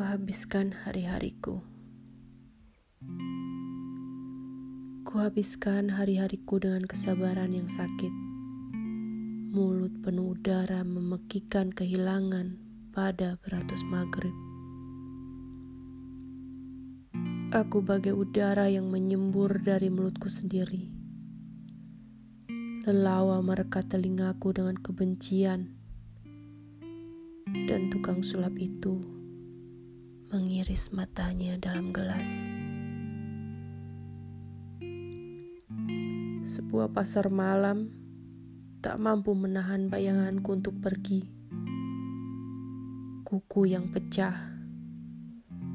Kuhabiskan hari-hariku. Kuhabiskan hari-hariku dengan kesabaran yang sakit. Mulut penuh udara memekikan kehilangan pada beratus maghrib. Aku bagai udara yang menyembur dari mulutku sendiri. Lelawa merekat telingaku dengan kebencian. Dan tukang sulap itu mengiris matanya dalam gelas. Sebuah pasar malam tak mampu menahan bayanganku untuk pergi. Kuku yang pecah,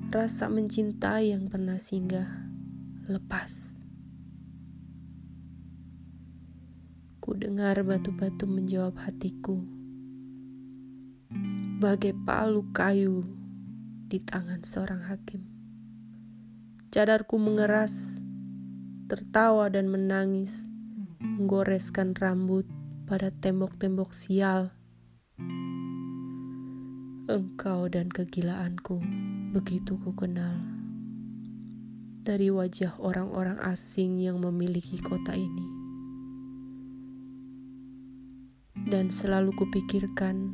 rasa mencintai yang pernah singgah, lepas. Ku dengar batu-batu menjawab hatiku, bagai palu kayu di tangan seorang hakim. Cadarku mengeras, tertawa dan menangis, menggoreskan rambut pada tembok-tembok sial. Engkau dan kegilaanku begitu ku kenal. Dari wajah orang-orang asing yang memiliki kota ini. Dan selalu kupikirkan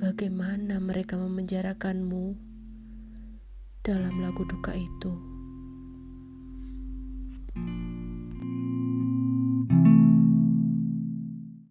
bagaimana mereka memenjarakanmu dalam lagu duka itu.